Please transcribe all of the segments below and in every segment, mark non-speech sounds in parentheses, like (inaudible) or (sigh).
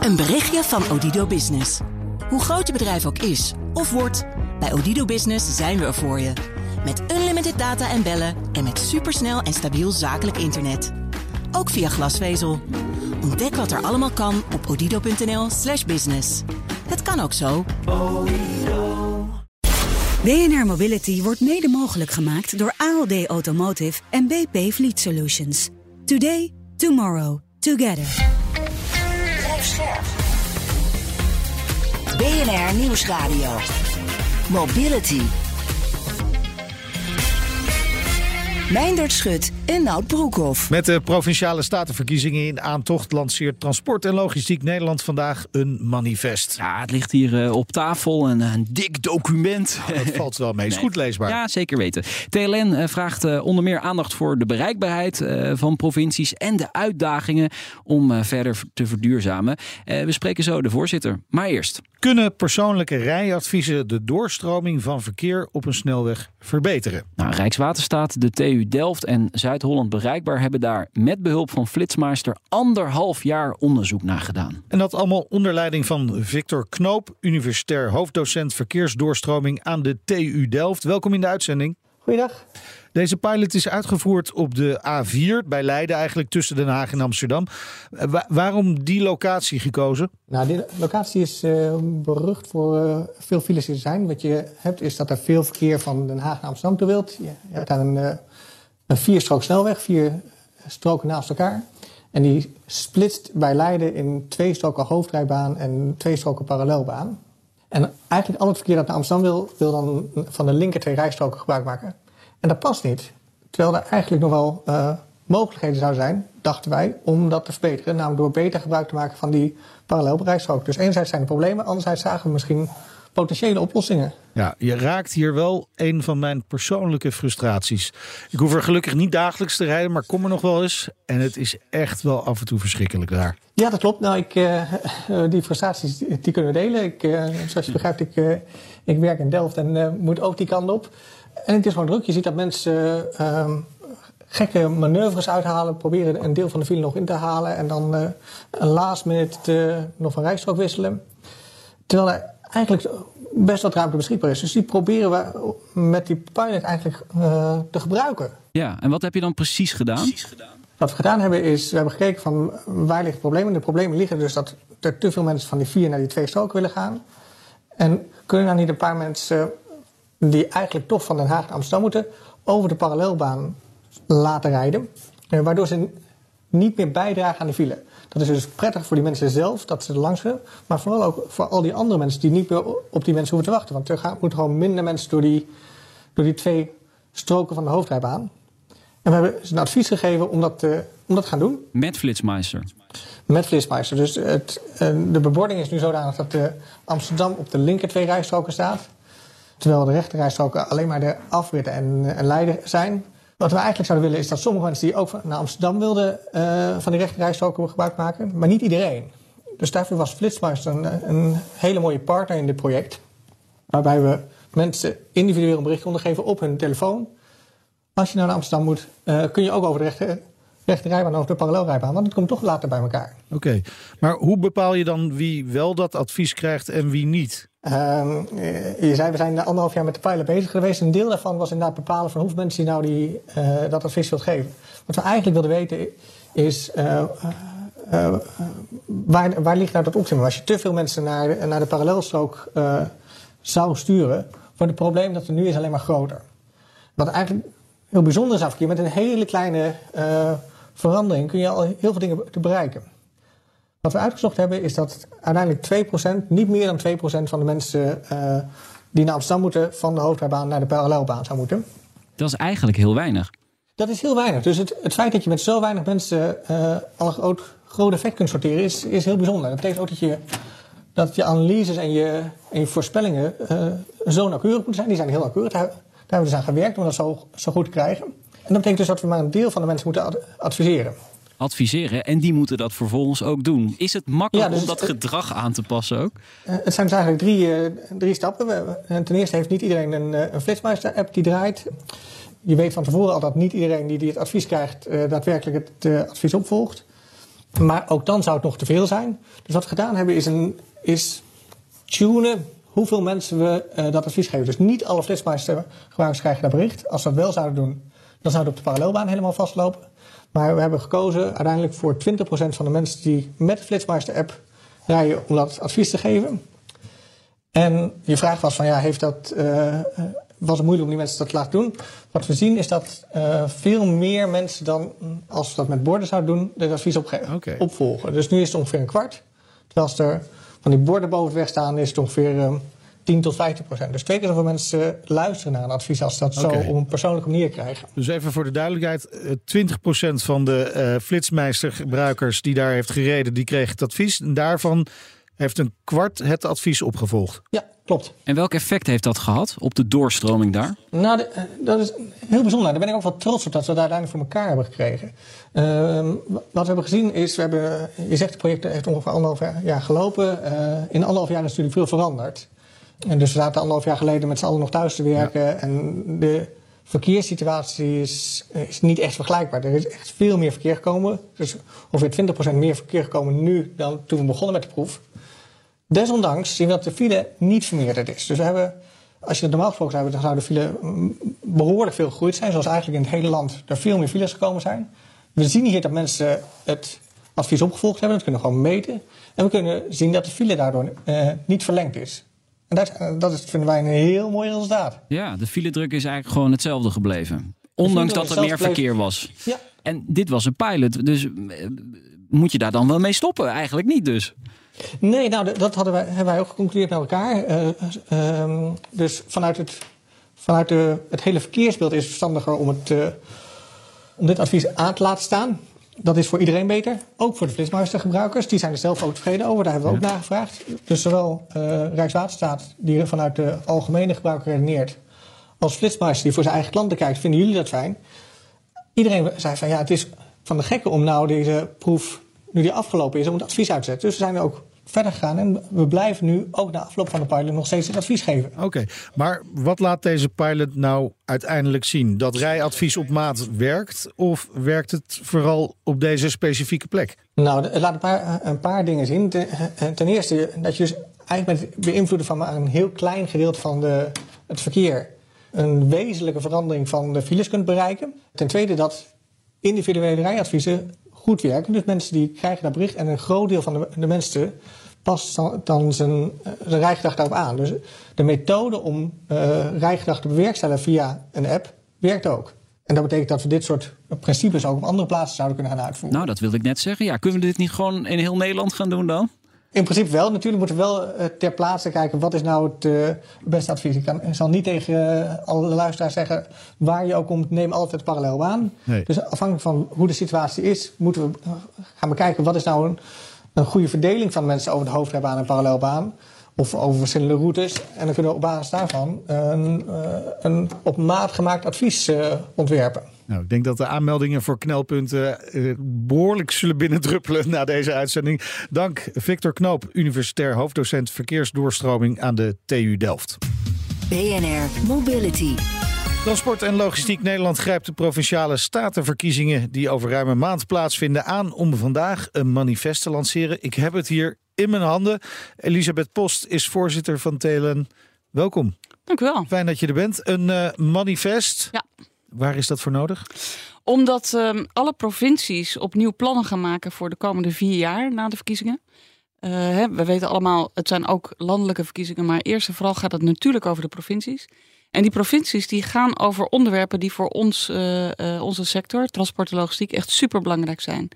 Een berichtje van Odido Business. Hoe groot je bedrijf ook is of wordt, bij Odido Business zijn we er voor je. Met unlimited data en bellen en met supersnel en stabiel zakelijk internet. Ook via glasvezel. Ontdek wat er allemaal kan op odido.nl/slash business. Het kan ook zo. BNR Mobility wordt mede mogelijk gemaakt door ALD Automotive en BP Fleet Solutions. Today, tomorrow, together. BNR Nieuwsradio. Mobility. Meindert Schut en Nout Broekhoff. Met de provinciale statenverkiezingen in aantocht lanceert Transport en Logistiek Nederland vandaag een manifest. Ja, het ligt hier uh, op tafel, een, een dik document. Nou, (laughs) dat valt wel mee, is goed leesbaar. Ja, zeker weten. TLN uh, vraagt uh, onder meer aandacht voor de bereikbaarheid van provincies en de uitdagingen om verder te verduurzamen. we spreken zo de voorzitter. Maar eerst. Kunnen persoonlijke rijadviezen de doorstroming van verkeer op een snelweg verbeteren? Nou, Rijkswaterstaat, de TU Delft en Zuid-Holland Bereikbaar hebben daar met behulp van Flitsmeister anderhalf jaar onderzoek naar gedaan. En dat allemaal onder leiding van Victor Knoop, universitair hoofddocent verkeersdoorstroming aan de TU Delft. Welkom in de uitzending. Goeiedag. Deze pilot is uitgevoerd op de A4 bij Leiden, eigenlijk tussen Den Haag en Amsterdam. waarom die locatie gekozen? Nou, die locatie is uh, berucht voor uh, veel files die er zijn. Wat je hebt is dat er veel verkeer van Den Haag naar Amsterdam toe wilt. Je hebt daar een, uh, een vierstrook snelweg, vier stroken naast elkaar. En die splitst bij Leiden in twee stroken hoofdrijbaan en twee stroken parallelbaan. En eigenlijk al het verkeer dat naar Amsterdam wil, wil dan van de linker twee rijstroken gebruik maken. En dat past niet. Terwijl er eigenlijk nog wel uh, mogelijkheden zouden zijn, dachten wij, om dat te verbeteren. Namelijk door beter gebruik te maken van die parallelbereikstrook. Dus enerzijds zijn er problemen, anderzijds zagen we misschien potentiële oplossingen. Ja, je raakt hier wel een van mijn persoonlijke frustraties. Ik hoef er gelukkig niet dagelijks te rijden, maar kom er nog wel eens. En het is echt wel af en toe verschrikkelijk daar. Ja, dat klopt. Nou, ik, uh, die frustraties die kunnen we delen. Ik, uh, zoals je begrijpt, ik, uh, ik werk in Delft en moet ook die kant op. En het is gewoon druk. Je ziet dat mensen uh, gekke manoeuvres uithalen, proberen een deel van de file nog in te halen en dan een last minute nog van rijstrook wisselen. Terwijl er eigenlijk best wat ruimte beschikbaar is. Dus die proberen we met die pilot eigenlijk uh, te gebruiken. Ja, en wat heb je dan precies gedaan? Precies gedaan? Wat we gedaan hebben is, we hebben gekeken van waar liggen de problemen. De problemen liggen dus dat er te veel mensen van die vier naar die twee stroken willen gaan. En kunnen dan niet een paar mensen die eigenlijk toch van Den Haag naar Amsterdam moeten, over de parallelbaan laten rijden. Eh, waardoor ze niet meer bijdragen aan de file. Dat is dus prettig voor die mensen zelf, dat ze er langs willen. Maar vooral ook voor al die andere mensen die niet meer op die mensen hoeven te wachten. Want er gaan, moeten gewoon minder mensen door die, door die twee stroken van de hoofdrijbaan. En we hebben ze een advies gegeven om dat, te, om dat te gaan doen. Met Flitsmeister? Met Flitsmeister. Dus het, eh, de bebording is nu zodanig dat de Amsterdam op de linker twee rijstroken staat. Terwijl de rechterrijstroken alleen maar de afrit en, en Leiden zijn. Wat we eigenlijk zouden willen is dat sommige mensen die ook naar Amsterdam wilden uh, van die rechterrijstroken gebruik maken, maar niet iedereen. Dus daarvoor was Flitsmeister een, een, hele mooie partner in dit project. Waarbij we mensen individueel een bericht konden geven op hun telefoon. Als je naar Amsterdam moet, uh, kun je ook over de rechter, rechterrijbaan over de parallelrijbaan, want het komt toch later bij elkaar. Oké, maar hoe bepaal je dan wie wel dat advies krijgt en wie niet? Um, je zei, we zijn anderhalf jaar met de pilot bezig geweest. Een deel daarvan was inderdaad bepalen van hoeveel mensen die nou die, uh, dat advies wilt geven. Wat we eigenlijk wilden weten is, uh, waar, waar ligt nou dat optimum? Als je te veel mensen naar, naar de parallelstrook zou sturen, wordt het probleem dat er nu is alleen maar groter. Wat eigenlijk heel bijzonder is afkeer, met een hele kleine verandering kun je al heel veel dingen te bereiken. Wat we uitgezocht hebben is dat uiteindelijk 2%, niet meer dan 2% van de mensen uh, die naar Amsterdam moeten van de hoofdrijbaan naar de parallelbaan zou moeten. Dat is eigenlijk heel weinig. Dat is heel weinig. Dus het, het feit dat je met zo weinig mensen uh, al een groot, groot effect kunt sorteren is, is heel bijzonder. Dat betekent ook dat je, dat je analyses en je, en je voorspellingen uh, zo nauwkeurig moeten zijn. Die zijn heel nauwkeurig. Daar, daar hebben we dus aan gewerkt om dat zo, zo goed te krijgen. En dat betekent dus dat we maar een deel van de mensen moeten adviseren adviseren. En die moeten dat vervolgens ook doen. Is het makkelijk dus om dat gedrag aan te passen ook? Uh, het zijn dus eigenlijk drie, drie stappen. Ten eerste heeft niet iedereen een, uh, een Flitsmeister-app die draait. Je weet van tevoren al dat niet iedereen die, die het advies krijgt... daadwerkelijk het advies opvolgt. Maar ook dan zou het nog te veel zijn. Dus wat we gedaan hebben is, een, is tunen hoeveel mensen we uh, dat advies geven. Dus niet alle flitsmeistergebruikers krijgen dat bericht. Als we dat wel zouden doen, dan zou het op de parallelbaan helemaal vastlopen. Maar we hebben gekozen uiteindelijk voor 20% van de mensen die met de Flitsmeister-app rijden om dat advies te geven. En je vraag was van ja, heeft dat, uh, was het moeilijk om die mensen dat te laten doen? Wat we zien is dat uh, veel meer mensen dan als we dat met borden zouden doen, dit advies okay. opvolgen. Dus nu is het ongeveer een kwart. Terwijl als er van die borden boven weg staan, is het ongeveer 10 tot 15 procent. Dus twee keer zoveel mensen luisteren naar een advies als dat zo op een persoonlijke manier krijgen. Dus even voor de duidelijkheid: 20 eh, procent van de uh, flitsmeistergebruikers die daar heeft gereden, die kreeg het advies. En daarvan heeft een kwart het advies opgevolgd. Ja, klopt. En welk effect heeft dat gehad op de doorstroming daar? Nou, eh, dat is heel bijzonder. Daar ben ik ook wel trots op dat we dat uiteindelijk voor elkaar hebben gekregen. Uh, wat we hebben gezien is, we hebben, je zegt het project heeft ongeveer anderhalf jaar gelopen. Uh, in anderhalf jaar is natuurlijk veel veranderd. En dus we zaten anderhalf jaar geleden met z'n allen nog thuis te werken. En de verkeerssituatie is, is niet echt vergelijkbaar. Er is echt veel meer verkeer gekomen. Dus ongeveer 20% meer verkeer gekomen nu dan toen we begonnen met de proef. Desondanks zien we dat de file niet vermeerderd is. Dus we hebben, als je het normaal gesproken zou hebben, dan zou de file behoorlijk veel gegroeid zijn. Zoals eigenlijk in het hele land er veel meer files gekomen zijn. We zien hier dat mensen het advies opgevolgd hebben. Dat kunnen we gewoon meten. En we kunnen zien dat de file daardoor eh, niet verlengd is. En dat, eh, dat is, vinden wij een heel mooi resultaat. Ja, de file-druk is eigenlijk gewoon hetzelfde gebleven. Ondanks dat er meer verkeer was. Ja. En dit was een pilot, dus eh, moet je daar dan wel mee stoppen? Eigenlijk niet dus. Nee, nou, dat hadden wij, hebben wij ook geconcludeerd met elkaar. Uh, dus vanuit, het, vanuit de, het hele verkeersbeeld is het verstandiger om, het, uh, om dit advies aan te laten staan. Dat is voor iedereen beter. Ook voor de flitsmeistergebruikers. Die zijn er zelf ook tevreden over. Daar hebben we ook naar gevraagd. Dus zowel uh, Rijkswaterstaat, die vanuit de algemene gebruiker redeneert... als flitsmeister die voor zijn eigen klanten kijkt... vinden jullie dat fijn? Iedereen zei van ja, het is van de gekke om nou deze proef... nu die afgelopen is, om het advies uit te zetten. Dus we zijn er ook verder gegaan. En we blijven nu ook na afloop van de pilot nog steeds het advies geven. Oké, maar wat laat deze pilot nou uiteindelijk zien? Dat rijadvies op maat werkt of werkt het vooral op deze specifieke plek? Nou, het laat een paar, een paar dingen zien. Ten, ten eerste dat je dus eigenlijk met het beïnvloeden van maar een heel klein gedeelte van de, het verkeer een wezenlijke verandering van de files kunt bereiken. Ten tweede dat individuele rijadviezen goed werken. Dus mensen die krijgen dat bericht en een groot deel van de, de mensen past dan zijn, zijn rijgedrag daarop aan. Dus de methode om uh, rijgedrag te bewerkstelligen via een app werkt ook. En dat betekent dat we dit soort principes ook op andere plaatsen zouden kunnen gaan uitvoeren. Nou, dat wilde ik net zeggen. Ja, kunnen we dit niet gewoon in heel Nederland gaan doen dan? In principe wel. Natuurlijk moeten we wel uh, ter plaatse kijken wat is nou het uh, beste advies. Ik, kan, ik zal niet tegen uh, alle luisteraars zeggen waar je ook komt, neem altijd parallel aan. Nee. Dus afhankelijk van hoe de situatie is, moeten we gaan bekijken wat is nou een een goede verdeling van mensen over de hoofdrijbaan en parallelbaan. Of over verschillende routes. En dan kunnen we op basis daarvan een, uh, een op maat gemaakt advies uh, ontwerpen. Nou, ik denk dat de aanmeldingen voor knelpunten uh, behoorlijk zullen binnendruppelen na deze uitzending. Dank Victor Knoop, universitair hoofddocent verkeersdoorstroming aan de TU Delft. BNR Mobility. Transport en Logistiek Nederland grijpt de provinciale statenverkiezingen die over ruim een maand plaatsvinden aan om vandaag een manifest te lanceren. Ik heb het hier in mijn handen. Elisabeth Post is voorzitter van Telen. Welkom. Dank u wel. Fijn dat je er bent. Een uh, manifest. Ja. Waar is dat voor nodig? Omdat uh, alle provincies opnieuw plannen gaan maken voor de komende vier jaar na de verkiezingen. Uh, hè, we weten allemaal, het zijn ook landelijke verkiezingen, maar eerst en vooral gaat het natuurlijk over de provincies. En die provincies die gaan over onderwerpen die voor ons, uh, uh, onze sector, transport en logistiek, echt super belangrijk zijn.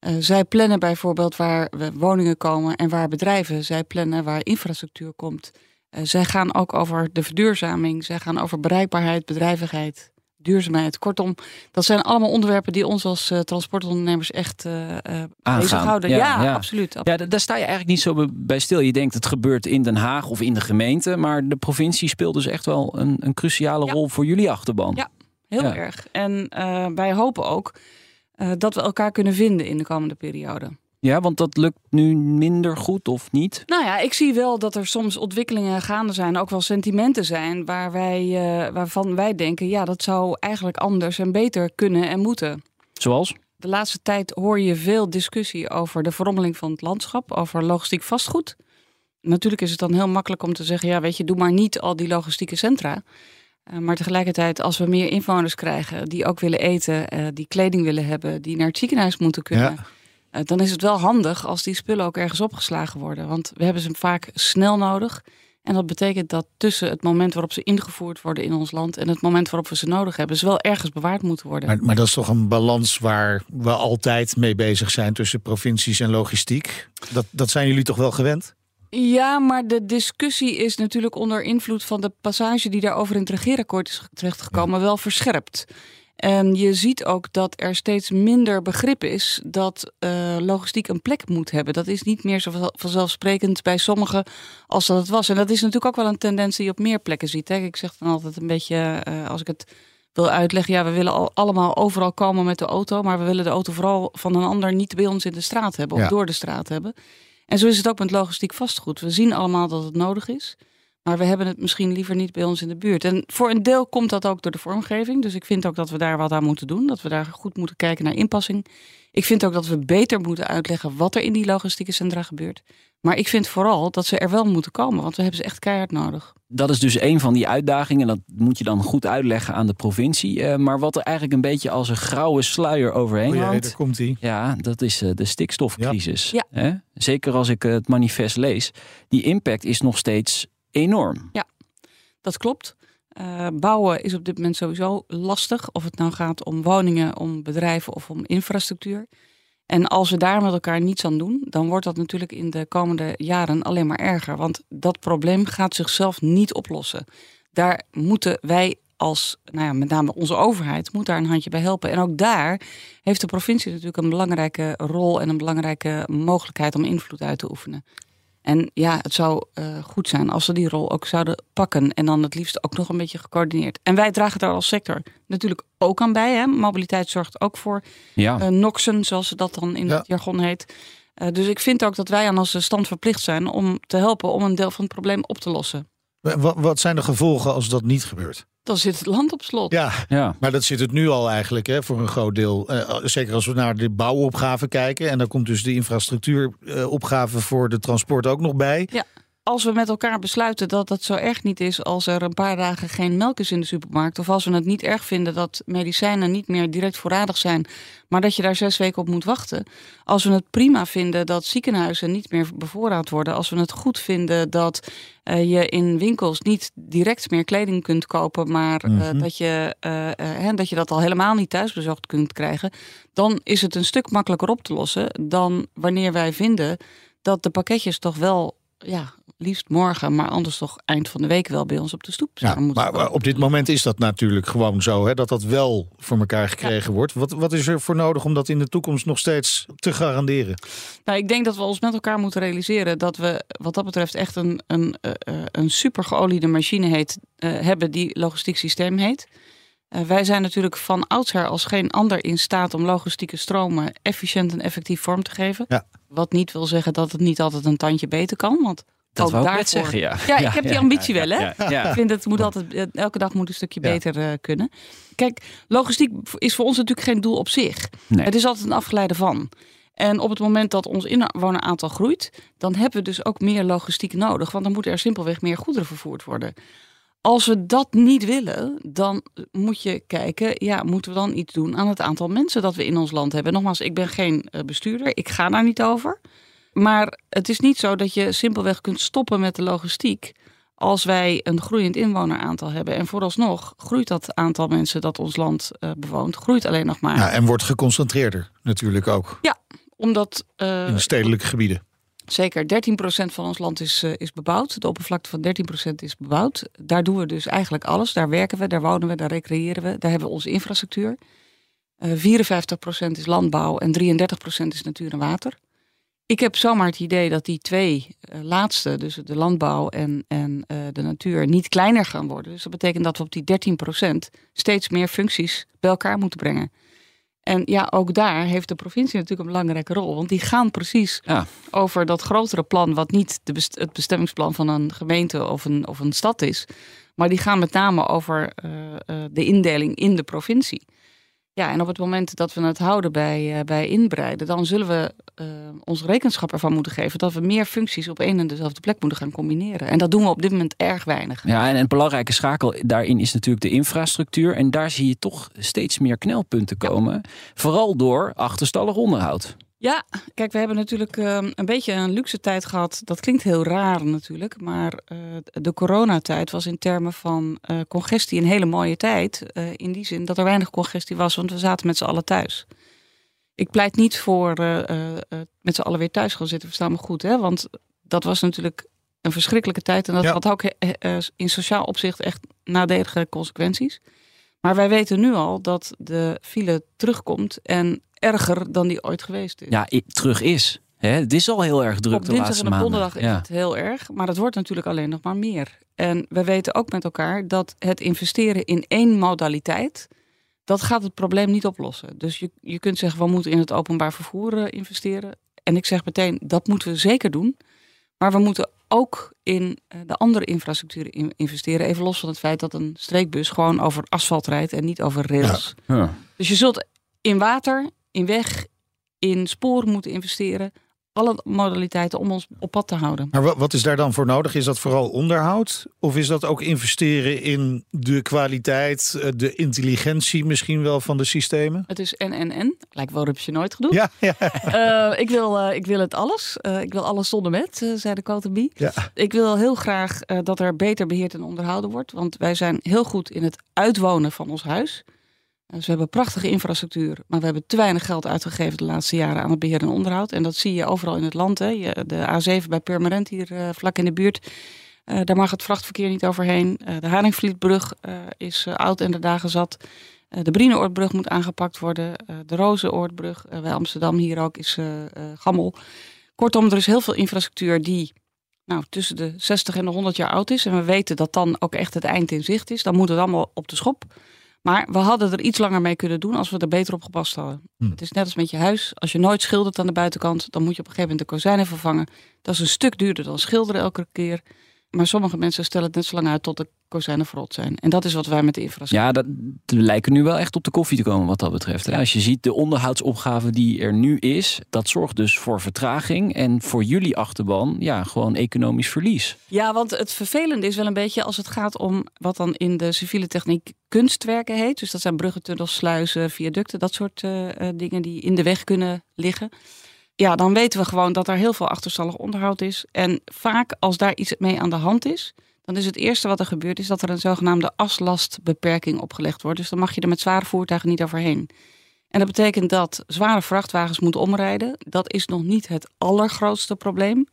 Uh, zij plannen bijvoorbeeld waar woningen komen en waar bedrijven. Zij plannen waar infrastructuur komt. zij gaan ook over de verduurzaming. Zij gaan over bereikbaarheid, bedrijvigheid duurzaamheid. Kortom, dat zijn allemaal onderwerpen die ons als uh, transportondernemers echt uh, bezighouden. Ja, ja, ja, absoluut. Ja, daar sta je eigenlijk niet zo bij stil. Je denkt het gebeurt in Den Haag of in de gemeente, maar de provincie speelt dus echt wel een, een cruciale rol voor jullie achterban. Ja, heel erg. En wij hopen ook dat we elkaar kunnen vinden in de komende periode. Ja, want dat lukt nu minder goed of niet? Nou ja, ik zie wel dat er soms ontwikkelingen gaande zijn, ook wel sentimenten zijn, waar wij, uh, waarvan wij denken, ja, dat zou eigenlijk anders en beter kunnen en moeten. Zoals? de laatste tijd hoor je veel discussie over de verrommeling van het landschap, over logistiek vastgoed. Natuurlijk is het dan heel makkelijk om te zeggen, ja weet je, doe maar niet al die logistieke centra. Uh, maar tegelijkertijd, als we meer inwoners krijgen die ook willen eten, uh, die kleding willen hebben, die naar het ziekenhuis moeten kunnen, ja. Uh, dan is het wel handig als die spullen ook ergens opgeslagen worden. Want we hebben ze vaak snel nodig. En dat betekent dat tussen het moment waarop ze ingevoerd worden in ons land en het moment waarop we ze nodig hebben, ze wel ergens bewaard moeten worden. Maar, maar dat is toch een balans waar we altijd mee bezig zijn tussen provincies en logistiek. Dat, dat zijn jullie toch wel gewend? Ja, maar de discussie is natuurlijk onder invloed van de passage die daarover in het regeerakkoord is terechtgekomen, wel verscherpt. En je ziet ook dat er steeds minder begrip is dat uh, logistiek een plek moet hebben. Dat is niet meer zo vanzelfsprekend bij sommigen als dat het was. En dat is natuurlijk ook wel een tendens die je op meer plekken ziet. Hè? Ik zeg dan altijd een beetje, uh, als ik het wil uitleggen, ja, we willen al, allemaal overal komen met de auto, maar we willen de auto vooral van een ander niet bij ons in de straat hebben of ja. door de straat hebben. En zo is het ook met logistiek vastgoed. We zien allemaal dat het nodig is. Maar we hebben het misschien liever niet bij ons in de buurt. En voor een deel komt dat ook door de vormgeving. Dus ik vind ook dat we daar wat aan moeten doen. Dat we daar goed moeten kijken naar inpassing. Ik vind ook dat we beter moeten uitleggen wat er in die logistieke centra gebeurt. Maar ik vind vooral dat ze er wel moeten komen. Want we hebben ze echt keihard nodig. Dat is dus een van die uitdagingen. Dat moet je dan goed uitleggen aan de provincie. Uh, maar wat er eigenlijk een beetje als een grauwe sluier overheen oh, hangt. Daar komt die. Ja, dat is uh, de stikstofcrisis. Ja. Zeker als ik het manifest lees. Die impact is nog steeds enorm. Ja, dat klopt. Uh, bouwen is op dit moment sowieso lastig. Of het nou gaat om woningen, om bedrijven of om infrastructuur. En als we daar met elkaar niets aan doen, dan wordt dat natuurlijk in de komende jaren alleen maar erger. Want dat probleem gaat zichzelf niet oplossen. Daar moeten wij als, nou ja, met name onze overheid, moet daar een handje bij helpen. En ook daar heeft de provincie natuurlijk een belangrijke rol en een belangrijke mogelijkheid om invloed uit te oefenen. En ja, het zou uh, goed zijn als ze die rol ook zouden pakken. En dan het liefst ook nog een beetje gecoördineerd. En wij dragen daar als sector natuurlijk ook aan bij. Hè? Mobiliteit zorgt ook voor ja. uh, noxen, zoals dat dan in ja. het jargon heet. Uh, dus ik vind ook dat wij aan onze stand verplicht zijn om te helpen om een deel van het probleem op te lossen. Wat, wat zijn de gevolgen als dat niet gebeurt? Dan zit het land op slot. Ja, ja, maar dat zit het nu al eigenlijk hè, voor een groot deel. Uh, zeker als we naar de bouwopgave kijken. En dan komt dus de infrastructuuropgave uh, voor de transport ook nog bij. Ja. Als we met elkaar besluiten dat het zo erg niet is als er een paar dagen geen melk is in de supermarkt. Of als we het niet erg vinden dat medicijnen niet meer direct voorradig zijn. Maar dat je daar zes weken op moet wachten. Als we het prima vinden dat ziekenhuizen niet meer bevoorraad worden. Als we het goed vinden dat uh, je in winkels niet direct meer kleding kunt kopen. Maar uh, mm-hmm. dat, je, uh, dat je dat al helemaal niet thuisbezorgd kunt krijgen. Dan is het een stuk makkelijker op te lossen dan wanneer wij vinden dat de pakketjes toch wel ja, liefst morgen, maar anders toch eind van de week wel bij ons op de stoep ja, maar, maar op dit moment is dat natuurlijk gewoon zo, hè, dat dat wel voor elkaar gekregen ja. wordt. Wat, wat is er voor nodig om dat in de toekomst nog steeds te garanderen? Nou, ik denk dat we ons met elkaar moeten realiseren dat we wat dat betreft echt een, een, uh, een super geoliede machine heet, uh, hebben die logistiek systeem heet. Uh, wij zijn natuurlijk van oudsher als geen ander in staat om logistieke stromen efficiënt en effectief vorm te geven. Ja. Wat niet wil zeggen dat het niet altijd een tandje beter kan. Want dat ook wou ik daarvoor... zeggen, ja. Ja, ik heb die ambitie wel, hè. Ik vind het moet altijd, elke dag moet een stukje beter uh, kunnen. Kijk, logistiek is voor ons natuurlijk geen doel op zich. Nee. Het is altijd een afgeleide van. En op het moment dat ons inwoneraantal groeit, dan hebben we dus ook meer logistiek nodig. Want dan moeten er simpelweg meer goederen vervoerd worden. Als we dat niet willen, dan moet je kijken, ja, moeten we dan iets doen aan het aantal mensen dat we in ons land hebben. Nogmaals, ik ben geen uh, bestuurder, ik ga daar niet over. Maar het is niet zo dat je simpelweg kunt stoppen met de logistiek als wij een groeiend inwoneraantal hebben. En vooralsnog groeit dat aantal mensen dat ons land uh, bewoont, groeit alleen nog maar. Ja, en wordt geconcentreerder natuurlijk ook. Ja, omdat... Uh, in stedelijke gebieden. Zeker, 13% van ons land is, uh, is bebouwd. De oppervlakte van 13% is bebouwd. Daar doen we dus eigenlijk alles. Daar werken we, daar wonen we, daar recreëren we. Daar hebben we onze infrastructuur. Uh, 54% is landbouw en 33% is natuur en water. Ik heb zomaar het idee dat die twee uh, laatste, dus de landbouw en, en uh, de natuur, niet kleiner gaan worden. Dus dat betekent dat we op die 13% steeds meer functies bij elkaar moeten brengen. En ja, ook daar heeft de provincie natuurlijk een belangrijke rol. Want die gaan precies ja. over dat grotere plan, wat niet de best het bestemmingsplan van een gemeente of een, of een stad is. Maar die gaan met name over uh, de indeling in de provincie. Ja, en op het moment dat we het houden bij, uh, bij inbreiden, dan zullen we uh, ons rekenschap ervan moeten geven dat we meer functies op één en dezelfde plek moeten gaan combineren. En dat doen we op dit moment erg weinig. Ja, en een belangrijke schakel daarin is natuurlijk de infrastructuur. En daar zie je toch steeds meer knelpunten komen. Vooral door achterstallig onderhoud. Ja, kijk, we hebben natuurlijk um, een beetje een luxe tijd gehad. Dat klinkt heel raar natuurlijk, maar uh, de coronatijd was in termen van uh, congestie een hele mooie tijd. Uh, in die zin dat er weinig congestie was, want we zaten met z'n allen thuis. Ik pleit niet voor met z'n allen weer thuis gaan zitten, verstaan me goed, hè? want dat was natuurlijk een verschrikkelijke tijd en dat ja. had ook in sociaal opzicht echt nadelige consequenties. Maar wij weten nu al dat de file terugkomt en erger dan die ooit geweest is. Ja, terug is. Hè? Het is al heel erg druk op de laatste maanden. Op donderdag is het heel erg, maar het wordt natuurlijk alleen nog maar meer. En we weten ook met elkaar dat het investeren in één modaliteit, dat gaat het probleem niet oplossen. Dus je, je kunt zeggen, we moeten in het openbaar vervoer uh, investeren. En ik zeg meteen, dat moeten we zeker doen. Maar we moeten ook in uh, de andere infrastructuur in investeren. Even los van het feit dat een streekbus gewoon over asfalt rijdt en niet over rails. Ja. Ja. Dus je zult in water, in weg, in sporen moeten investeren. Alle modaliteiten om ons op pad te houden. Maar wat is daar dan voor nodig? Is dat vooral onderhoud? Of is dat ook investeren in de kwaliteit, eh, de intelligentie misschien wel van de systemen? Het is en en en. Lijkt wel heb je nooit gedoe. Ja, ja. Uh, (laughs) ik, wil, uh, ik wil het alles. Uh, ik wil alles zonder met, zei de Cotabie. Ja. Ik wil heel graag dat er beter beheerd en onderhouden wordt. Want wij zijn heel goed in het uitwonen van ons huis. Dus we hebben prachtige infrastructuur, maar we hebben te weinig geld uitgegeven de laatste jaren aan het beheer en onderhoud. En dat zie je overal in het land. Hè. De A7 bij Purmerend hier uh, vlak in de buurt. Uh, daar mag het vrachtverkeer niet overheen. Uh, de Haringvlietbrug is oud en de dagen zat. de Brieneoordbrug moet aangepakt worden. de Rozenoordbrug bij Amsterdam hier ook is gammel. Kortom, er is heel veel infrastructuur die nou, tussen de 60 en de 100 jaar oud is. En we weten dat dan ook echt het eind in zicht is. Dan moet het allemaal op de schop. Maar we hadden er iets langer mee kunnen doen als we er beter op gepast hadden. Hm. Het is net als met je huis. Als je nooit schildert aan de buitenkant, dan moet je op een gegeven moment de kozijnen vervangen. Dat is een stuk duurder dan schilderen elke keer. Maar sommige mensen stellen het net zo lang uit tot de kozijnen verrot zijn. En dat is wat wij met de infrastructuur. Ja, dat we lijken nu wel echt op de koffie te komen wat dat betreft. Als je ziet de onderhoudsopgave die er nu is, dat zorgt dus voor vertraging. En voor jullie achterban, ja, gewoon economisch verlies. Ja, want het vervelende is wel een beetje als het gaat om wat dan in de civiele techniek kunstwerken heet. Dus dat zijn bruggen, tunnels, sluizen, viaducten, dat soort uh, dingen die in de weg kunnen liggen ja, dan weten we gewoon dat er heel veel achterstallig onderhoud is. En vaak als daar iets mee aan de hand is, dan is het eerste wat er gebeurt, is dat er een zogenaamde aslastbeperking opgelegd wordt. Dus dan mag je er met zware voertuigen niet overheen. En dat betekent dat zware vrachtwagens moeten omrijden. Dat is nog niet het allergrootste probleem.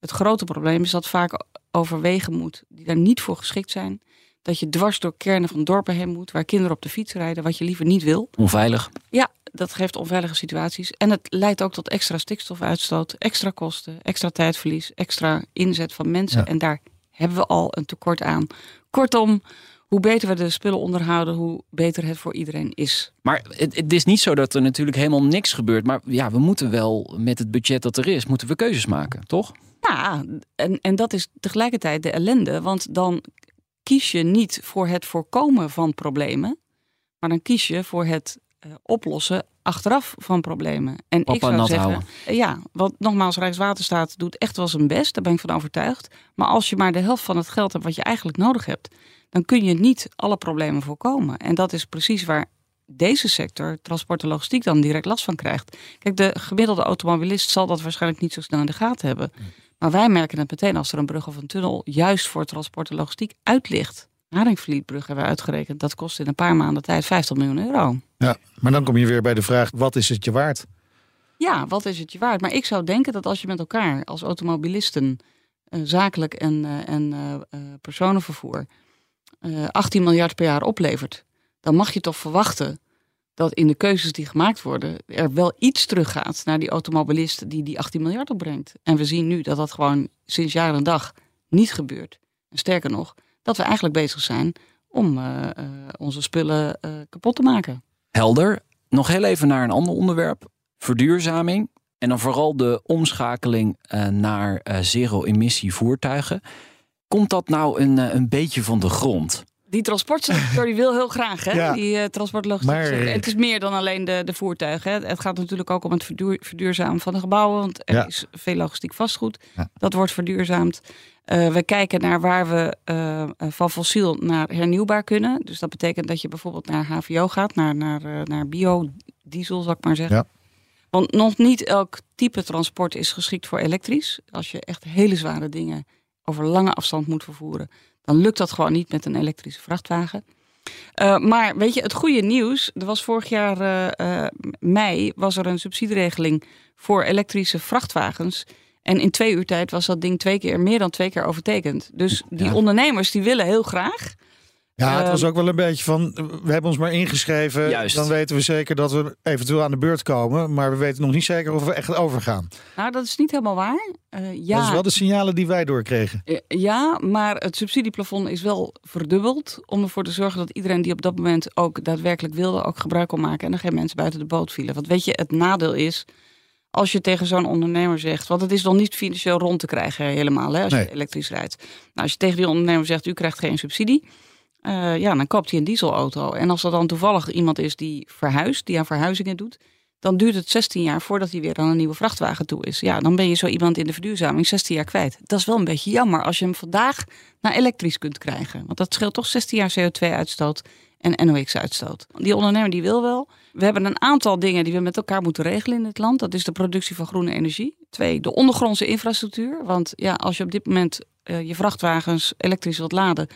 Het grote probleem is dat vaak overwegen moet die daar niet voor geschikt zijn. Dat je dwars door kernen van dorpen heen moet, waar kinderen op de fiets rijden, wat je liever niet wil. Onveilig. Ja, dat geeft onveilige situaties. En het leidt ook tot extra stikstofuitstoot, extra kosten, extra tijdverlies, extra inzet van mensen. Ja. En daar hebben we al een tekort aan. Kortom, hoe beter we de spullen onderhouden, hoe beter het voor iedereen is. Maar het, het, is niet zo dat er natuurlijk helemaal niks gebeurt. Maar ja, we moeten wel met het budget dat er is, moeten we keuzes maken, toch? Ja, en, en dat is tegelijkertijd de ellende. Want dan kies je niet voor het voorkomen van problemen, maar dan kies je voor het uh, oplossen achteraf van problemen. En Papa ik zou nat zeggen, houden. ja, want nogmaals, Rijkswaterstaat doet echt wel zijn best, daar ben ik van overtuigd. Maar als je maar de helft van het geld hebt wat je eigenlijk nodig hebt, dan kun je niet alle problemen voorkomen. En dat is precies waar deze sector, transport en logistiek, dan direct last van krijgt. Kijk, de gemiddelde automobilist zal dat waarschijnlijk niet zo snel in de gaten hebben. Maar wij merken het meteen als er een brug of een tunnel juist voor transport en logistiek uit ligt. Haringvlietbrug hebben we uitgerekend. Dat kost in een paar maanden tijd 50 miljoen euro. Ja, maar dan kom je weer bij de vraag: wat is het je waard? Ja, wat is het je waard? Maar ik zou denken dat als je met elkaar als automobilisten, uh, zakelijk en, uh, en uh, personenvervoer, 18 miljard per jaar oplevert, dan mag je toch verwachten dat in de keuzes die gemaakt worden er wel iets teruggaat naar die automobilist die die 18 miljard opbrengt. En we zien nu dat dat gewoon sinds jaar en dag niet gebeurt. En sterker nog, dat we eigenlijk bezig zijn om uh, uh, onze spullen uh, kapot te maken. Helder. Nog heel even naar een ander onderwerp. Verduurzaming. En dan vooral de omschakeling naar zero-emissie voertuigen. Komt dat nou een, een beetje van de grond? Die transportsector die wil heel graag, hè? (laughs) Ja. Die uh, transportlogistiek. Maar-. Het is meer dan alleen de, de voertuigen. Hè? Het gaat natuurlijk ook om het verduur- verduurzamen van de gebouwen. Want er Ja. is veel logistiek vastgoed. Ja. Dat wordt verduurzaamd. Eh, we kijken naar waar we eh, eh, van fossiel naar hernieuwbaar kunnen. Dus dat betekent dat je bijvoorbeeld naar HVO gaat, naar, naar, eh, naar biodiesel, zal ik maar zeggen. Ja. Want nog niet elk type transport is geschikt voor elektrisch. Als je echt hele zware dingen over lange afstand moet vervoeren, dan lukt dat gewoon niet met een elektrische vrachtwagen. Eh, maar weet je, het goede nieuws, er was vorig jaar eh, eh, mei was er een subsidieregeling voor elektrische vrachtwagens. En in twee uur tijd was dat ding twee keer, meer dan twee keer overtekend. Dus die Ja. ondernemers die willen heel graag. Ja, het Ehm, was ook wel een beetje van, we hebben ons maar ingeschreven. Juist. Dan weten we zeker dat we eventueel aan de beurt komen. Maar we weten nog niet zeker of we echt overgaan. Nou, dat is niet helemaal waar. Eh, ja, Dat is wel de signalen die wij doorkregen. Eh, Ja, maar het subsidieplafond is wel verdubbeld. Om ervoor te zorgen dat iedereen die op dat moment ook daadwerkelijk wilde, ook gebruik kon maken. En er geen mensen buiten de boot vielen. Want weet je, het nadeel is. Als je tegen zo'n ondernemer zegt, want het is nog niet financieel rond te krijgen helemaal, hè, als Nee. je elektrisch rijdt. Nou, als je tegen die ondernemer zegt, u krijgt geen subsidie, eh, ja, dan koopt hij een dieselauto. En als er dan toevallig iemand is die verhuist, die aan verhuizingen doet, dan duurt het 16 jaar voordat hij weer aan een nieuwe vrachtwagen toe is. Ja, dan ben je zo iemand in de verduurzaming 16 jaar kwijt. Dat is wel een beetje jammer als je hem vandaag naar elektrisch kunt krijgen. Want dat scheelt toch 16 jaar CO2-uitstoot en NOx-uitstoot. Die ondernemer die wil wel. We hebben een aantal dingen die we met elkaar moeten regelen in dit land. Dat is de productie van groene energie. Twee, de ondergrondse infrastructuur. Want ja, als je op dit moment eh, je vrachtwagens elektrisch wilt laden...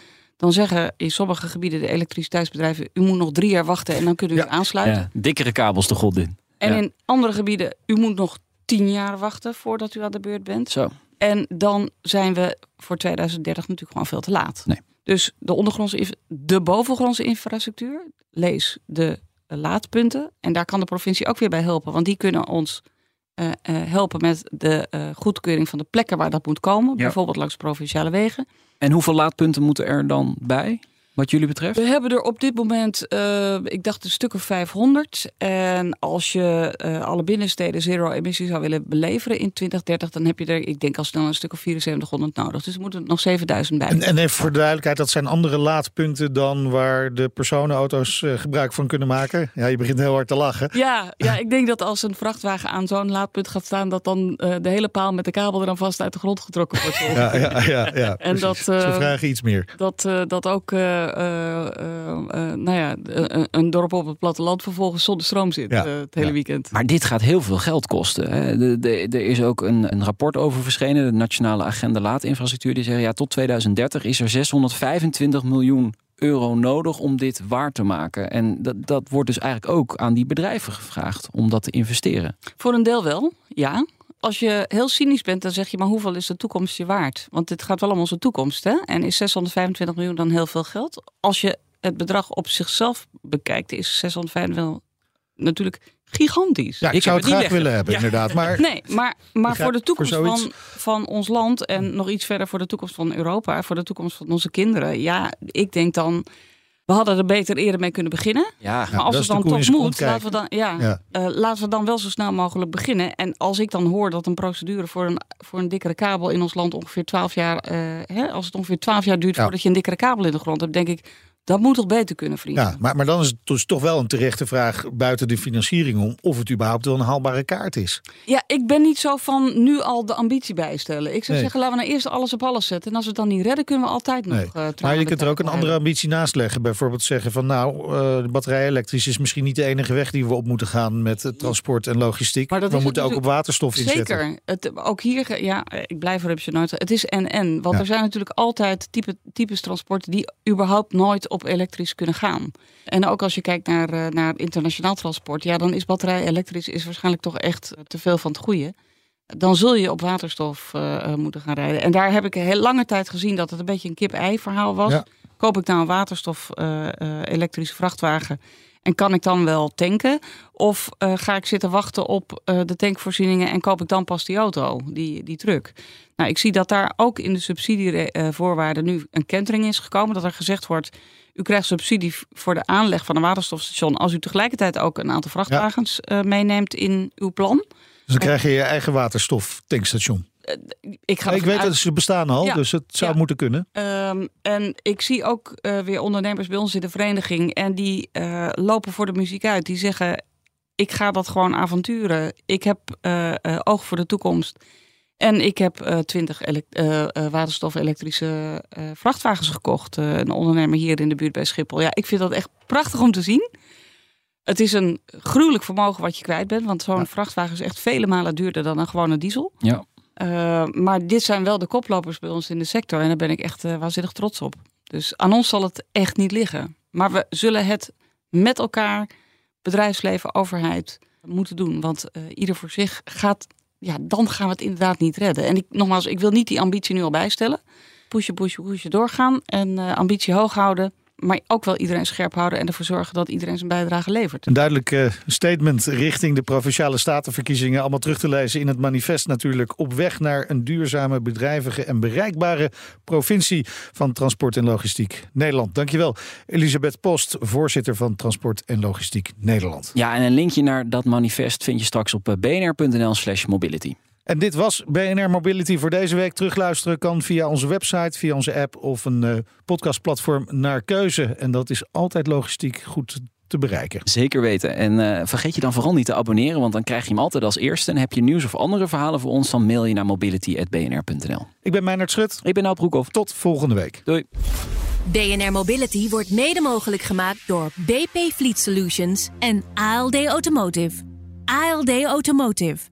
dan zeggen in sommige gebieden de elektriciteitsbedrijven... u moet nog drie jaar wachten en dan kunnen we Ja. u aansluiten. Ja, dikkere kabels de god in. En in andere gebieden, u moet nog tien jaar wachten voordat u aan de beurt bent. Zo. En dan zijn we voor 2030 natuurlijk gewoon veel te laat. Nee. Dus de ondergrondse, de bovengrondse infrastructuur, lees de laadpunten. En daar kan de provincie ook weer bij helpen, want die kunnen ons eh, eh, helpen met de eh, goedkeuring van de plekken waar dat moet komen. Bijvoorbeeld langs provinciale wegen. En hoeveel laadpunten moeten er dan bij, wat jullie betreft? We hebben er op dit moment, eh, ik dacht een stuk of 500. En als je eh, alle binnensteden zero-emissie zou willen beleveren in 2030, dan heb je er, ik denk al snel een stuk of 7400 nodig. Dus er moeten nog 7000 bij. En, en even voor de duidelijkheid, dat zijn andere laadpunten dan waar de personenauto's eh, gebruik van kunnen maken. Ja, je begint heel hard te lachen. Ja, ja, ik denk dat als een vrachtwagen aan zo'n laadpunt gaat staan, dat dan eh, de hele paal met de kabel er dan vast uit de grond getrokken wordt. Ja, ja, ja. ja En precies. dat, Ze vragen iets meer. Dat, eh, dat ook nou ja, een, een dorp op het platteland vervolgens zonder stroom zit Ja, eh, het hele ja. weekend. Maar dit gaat heel veel geld kosten. Hè. De, de, er is ook een, een rapport over verschenen, de Nationale Agenda Laadinfrastructuur. Die zeggen ja, tot 2030 is er 625 miljoen euro nodig om dit waar te maken. En dat, dat wordt dus eigenlijk ook aan die bedrijven gevraagd om dat te investeren. Voor een deel wel, ja. Als je heel cynisch bent, dan zeg je, maar hoeveel is de toekomst je waard? Want dit gaat wel om onze toekomst, hè? En is 625 miljoen dan heel veel geld? Als je het bedrag op zichzelf bekijkt, is 625 natuurlijk gigantisch. Ja, ik, ik zou het het graag willen hebben, inderdaad. Maar Nee, maar, maar voor de toekomst van, van ons land en nog iets verder voor de toekomst van Europa, voor de toekomst van onze kinderen, ja, ik denk dan, we hadden er beter eerder mee kunnen beginnen. Ja, Maar als het dan toch moet, laten we dan, ja, Ja. eh, laten we dan wel zo snel mogelijk beginnen. En als ik dan hoor dat een procedure voor een, voor een dikkere kabel in ons land ongeveer 12 jaar, eh, hè, als het ongeveer 12 jaar duurt Ja. voordat je een dikkere kabel in de grond hebt, denk ik, dat moet toch beter kunnen, vrienden. Ja, maar, maar dan is het dus toch wel een terechte vraag buiten de financiering om of het überhaupt wel een haalbare kaart is. Ja, ik ben niet zo van nu al de ambitie bijstellen. Ik zou Nee. zeggen, laten we nou eerst alles op alles zetten. En als we het dan niet redden, kunnen we altijd nog. Nee. trouw Maar je kunt er ook een andere ambitie naast leggen. Bijvoorbeeld zeggen van nou, eh, de batterij elektrisch is misschien niet de enige weg die we op moeten gaan met transport en logistiek. Maar dat we moeten ook op waterstof inzetten. Zeker. Het, ook hier, ja, ik blijf er nooit. Het is en-en. Want Ja. er zijn natuurlijk altijd type, types transporten die überhaupt nooit op elektrisch kunnen gaan. En ook als je kijkt naar, eh, naar internationaal transport, ja, dan is batterij elektrisch is waarschijnlijk toch echt te veel van het goede. Dan zul je op waterstof eh, eh, moeten gaan rijden. En daar heb ik een heel lange tijd gezien dat het een beetje een kip-ei verhaal was. Ja. Koop ik nou een waterstof eh, eh, elektrische vrachtwagen en kan ik dan wel tanken? Of eh, ga ik zitten wachten op eh, de tankvoorzieningen en koop ik dan pas die auto, die, die truck? Nou, ik zie dat daar ook in de subsidievoorwaarden nu een kentering is gekomen. Dat er gezegd wordt, u krijgt subsidie voor de aanleg van een waterstofstation... als u tegelijkertijd ook een aantal vrachtwagens eh, meeneemt in uw plan. Dus dan krijg je je eigen waterstoftankstation. Ik ga ik weet uit- dat ze bestaan al, Ja. dus het zou Ja. moeten kunnen. Ehm, en ik zie ook eh, weer ondernemers bij ons in de vereniging. En die eh, lopen voor de muziek uit. Die zeggen: Ik ga dat gewoon avonturen. Ik heb eh, eh, oog voor de toekomst. En ik heb eh, twintig waterstof-elektrische eh, vrachtwagens gekocht. Eh, een ondernemer hier in de buurt bij Schiphol. Ja, ik vind dat echt prachtig om te zien. Het is een gruwelijk vermogen wat je kwijt bent. Want zo'n vrachtwagen is echt vele malen duurder dan een gewone diesel. Ja. Uh, maar dit zijn wel de koplopers bij ons in de sector. En daar ben ik echt uh, waanzinnig trots op. Dus aan ons zal het echt niet liggen. Maar we zullen het met elkaar, bedrijfsleven, overheid, moeten doen. Want uh, ieder voor zich gaat, ja, dan gaan we het inderdaad niet redden. En ik, nogmaals, ik wil niet die ambitie nu al bijstellen. Pushen, pushen, pushen, doorgaan. En ambitie hoog houden. Maar ook wel iedereen scherp houden en ervoor zorgen dat iedereen zijn bijdrage levert. Een duidelijk uh, statement richting de provinciale statenverkiezingen. Allemaal terug te lezen in het manifest natuurlijk. Op weg naar een duurzame, bedrijvige en bereikbare provincie van Transport en Logistiek Nederland. Dankjewel, Elisabeth Post, voorzitter van Transport en Logistiek Nederland. Ja, en een linkje naar dat manifest vind je straks op bnr.nl/slash mobility. En dit was BNR Mobility voor deze week. Terugluisteren kan via onze website, via onze app of een uh, podcastplatform naar keuze. En dat is altijd logistiek goed te bereiken. Zeker weten. En uh, vergeet je dan vooral niet te abonneren, want dan krijg je hem altijd als eerste. En heb je nieuws of andere verhalen voor ons, dan mail je naar mobility.bnr.nl. Ik ben Meijnerd Schut. Ik ben Nout Broekhoff. Tot volgende week. Doei. BNR Mobility wordt mede mogelijk gemaakt door BP Fleet Solutions en ALD Automotive. ALD Automotive.